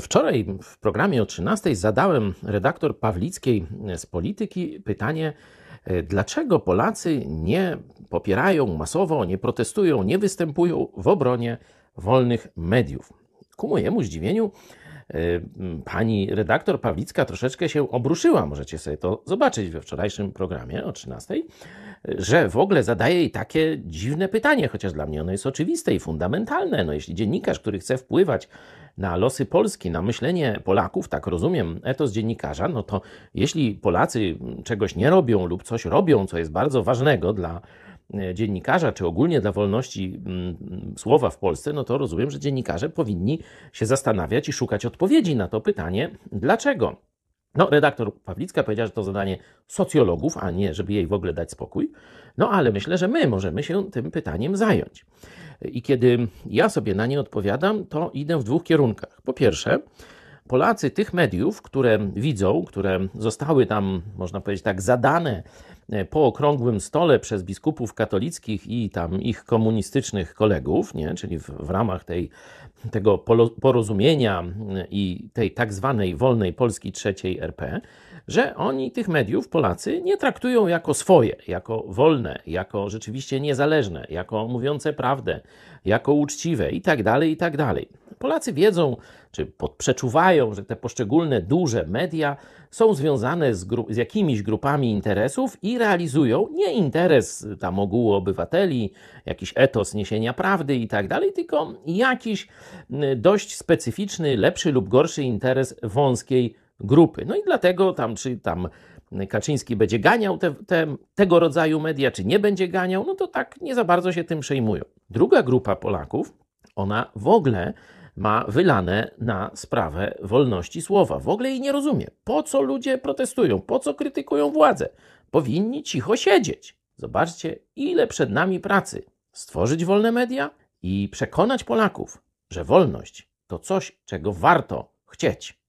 Wczoraj w programie o 13 zadałem redaktor Pawlickiej z Polityki pytanie, dlaczego Polacy nie popierają masowo, nie protestują, nie występują w obronie wolnych mediów. Ku mojemu zdziwieniu pani redaktor Pawlicka troszeczkę się obruszyła. Możecie sobie to zobaczyć we wczorajszym programie o 13 że w ogóle zadaje jej takie dziwne pytanie, chociaż dla mnie ono jest oczywiste i fundamentalne. No, jeśli dziennikarz, który chce wpływać na losy Polski, na myślenie Polaków, tak rozumiem etos dziennikarza, no to jeśli Polacy czegoś nie robią lub coś robią, co jest bardzo ważnego dla dziennikarza, czy ogólnie dla wolności mm, słowa w Polsce, no to rozumiem, że dziennikarze powinni się zastanawiać i szukać odpowiedzi na to pytanie, dlaczego. No, redaktor Pawlicka powiedziała, że to zadanie socjologów, a nie, żeby jej w ogóle dać spokój. No, ale myślę, że my możemy się tym pytaniem zająć. I kiedy ja sobie na nie odpowiadam, to idę w dwóch kierunkach. Po pierwsze, Polacy tych mediów, które widzą, które zostały tam, można powiedzieć tak, zadane e, po okrągłym stole przez biskupów katolickich i tam ich komunistycznych kolegów, nie? czyli w, w ramach tej, tego porozumienia i tej tak zwanej wolnej Polski trzeciej RP, że oni tych mediów, Polacy, nie traktują jako swoje, jako wolne, jako rzeczywiście niezależne, jako mówiące prawdę, jako uczciwe i tak dalej, i tak dalej. Polacy wiedzą, czy przeczuwają, że te poszczególne duże media są związane z, z, jakimiś grupami interesów i realizują nie interes tam ogółu obywateli, jakiś etos niesienia prawdy i tak dalej, tylko jakiś dość specyficzny, lepszy lub gorszy interes wąskiej grupy. No i dlatego tam, czy tam Kaczyński będzie ganiał te, te, tego rodzaju media, czy nie będzie ganiał, no to tak nie za bardzo się tym przejmują. Druga grupa Polaków, ona w ogóle ma wylane na sprawę wolności słowa. W ogóle jej nie rozumie. Po co ludzie protestują? Po co krytykują władzę? Powinni cicho siedzieć. Zobaczcie, ile przed nami pracy. Stworzyć wolne media i przekonać Polaków, że wolność to coś, czego warto chcieć.